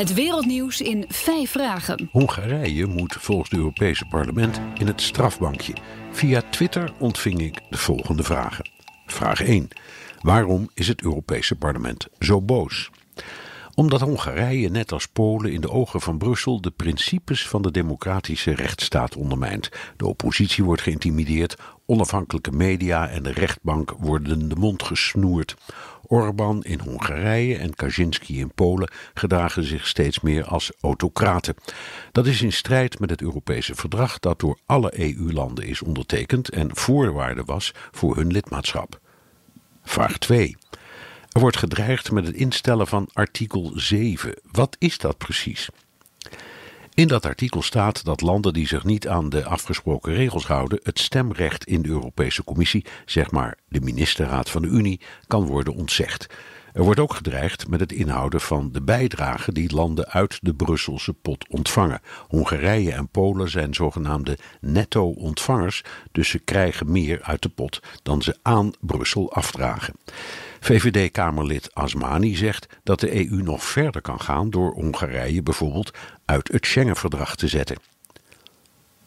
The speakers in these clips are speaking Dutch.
Het wereldnieuws in vijf vragen. Hongarije moet volgens het Europese parlement in het strafbankje. Via Twitter ontving ik de volgende vragen. Vraag 1. Waarom is het Europese parlement zo boos? Omdat Hongarije, net als Polen, in de ogen van Brussel de principes van de democratische rechtsstaat ondermijnt. De oppositie wordt geïntimideerd, onafhankelijke media en de rechtbank worden de mond gesnoerd. Orbán in Hongarije en Kaczynski in Polen gedragen zich steeds meer als autocraten. Dat is in strijd met het Europese verdrag dat door alle EU-landen is ondertekend en voorwaarde was voor hun lidmaatschap. Vraag 2. Er wordt gedreigd met het instellen van artikel 7. Wat is dat precies? In dat artikel staat dat landen die zich niet aan de afgesproken regels houden, het stemrecht in de Europese Commissie, zeg maar de ministerraad van de Unie, kan worden ontzegd. Er wordt ook gedreigd met het inhouden van de bijdrage die landen uit de Brusselse pot ontvangen. Hongarije en Polen zijn zogenaamde netto-ontvangers, dus ze krijgen meer uit de pot dan ze aan Brussel afdragen. VVD-Kamerlid Asmani zegt dat de EU nog verder kan gaan door Hongarije bijvoorbeeld uit het Schengen-verdrag te zetten.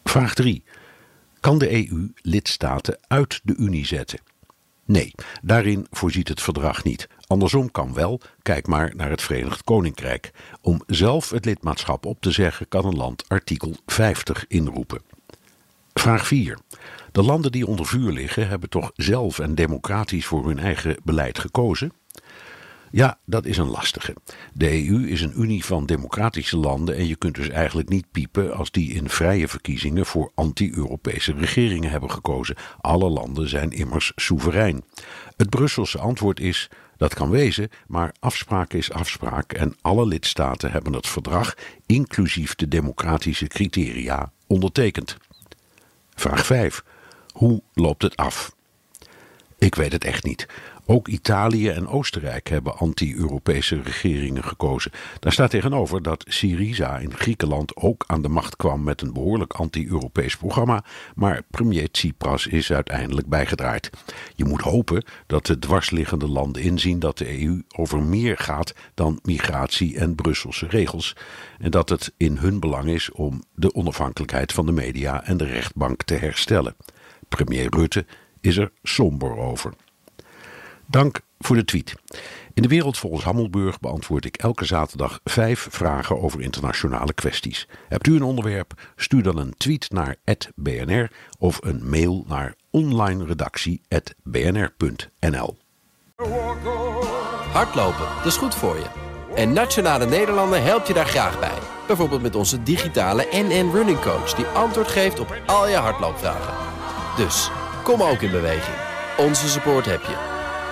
Vraag 3. Kan de EU lidstaten uit de Unie zetten? Nee, daarin voorziet het verdrag niet. Andersom kan wel, kijk maar naar het Verenigd Koninkrijk. Om zelf het lidmaatschap op te zeggen kan een land artikel 50 inroepen. Vraag 4. De landen die onder vuur liggen hebben toch zelf en democratisch voor hun eigen beleid gekozen? Ja, dat is een lastige. De EU is een unie van democratische landen en je kunt dus eigenlijk niet piepen als die in vrije verkiezingen voor anti-Europese regeringen hebben gekozen. Alle landen zijn immers soeverein. Het Brusselse antwoord is dat kan wezen, maar afspraak is afspraak en alle lidstaten hebben het verdrag, inclusief de democratische criteria, ondertekend. Vraag 5. Hoe loopt het af? Ik weet het echt niet. Ook Italië en Oostenrijk hebben anti-Europese regeringen gekozen. Daar staat tegenover dat Syriza in Griekenland ook aan de macht kwam met een behoorlijk anti-Europees programma, maar premier Tsipras is uiteindelijk bijgedraaid. Je moet hopen dat de dwarsliggende landen inzien dat de EU over meer gaat dan migratie en Brusselse regels en dat het in hun belang is om de onafhankelijkheid van de media en de rechtbank te herstellen. Premier Rutte is er somber over. Dank voor de tweet. In de wereld volgens Hammelburg beantwoord ik elke zaterdag vijf vragen over internationale kwesties. Hebt u een onderwerp? Stuur dan een tweet naar @bnr of een mail naar onlineredactie@bnr.nl. Hardlopen, dat is goed voor je. En Nationale Nederlanden helpt je daar graag bij. Bijvoorbeeld met onze digitale NN Running Coach... die antwoord geeft op al je hardloopvragen. Dus, kom ook in beweging. Onze support heb je.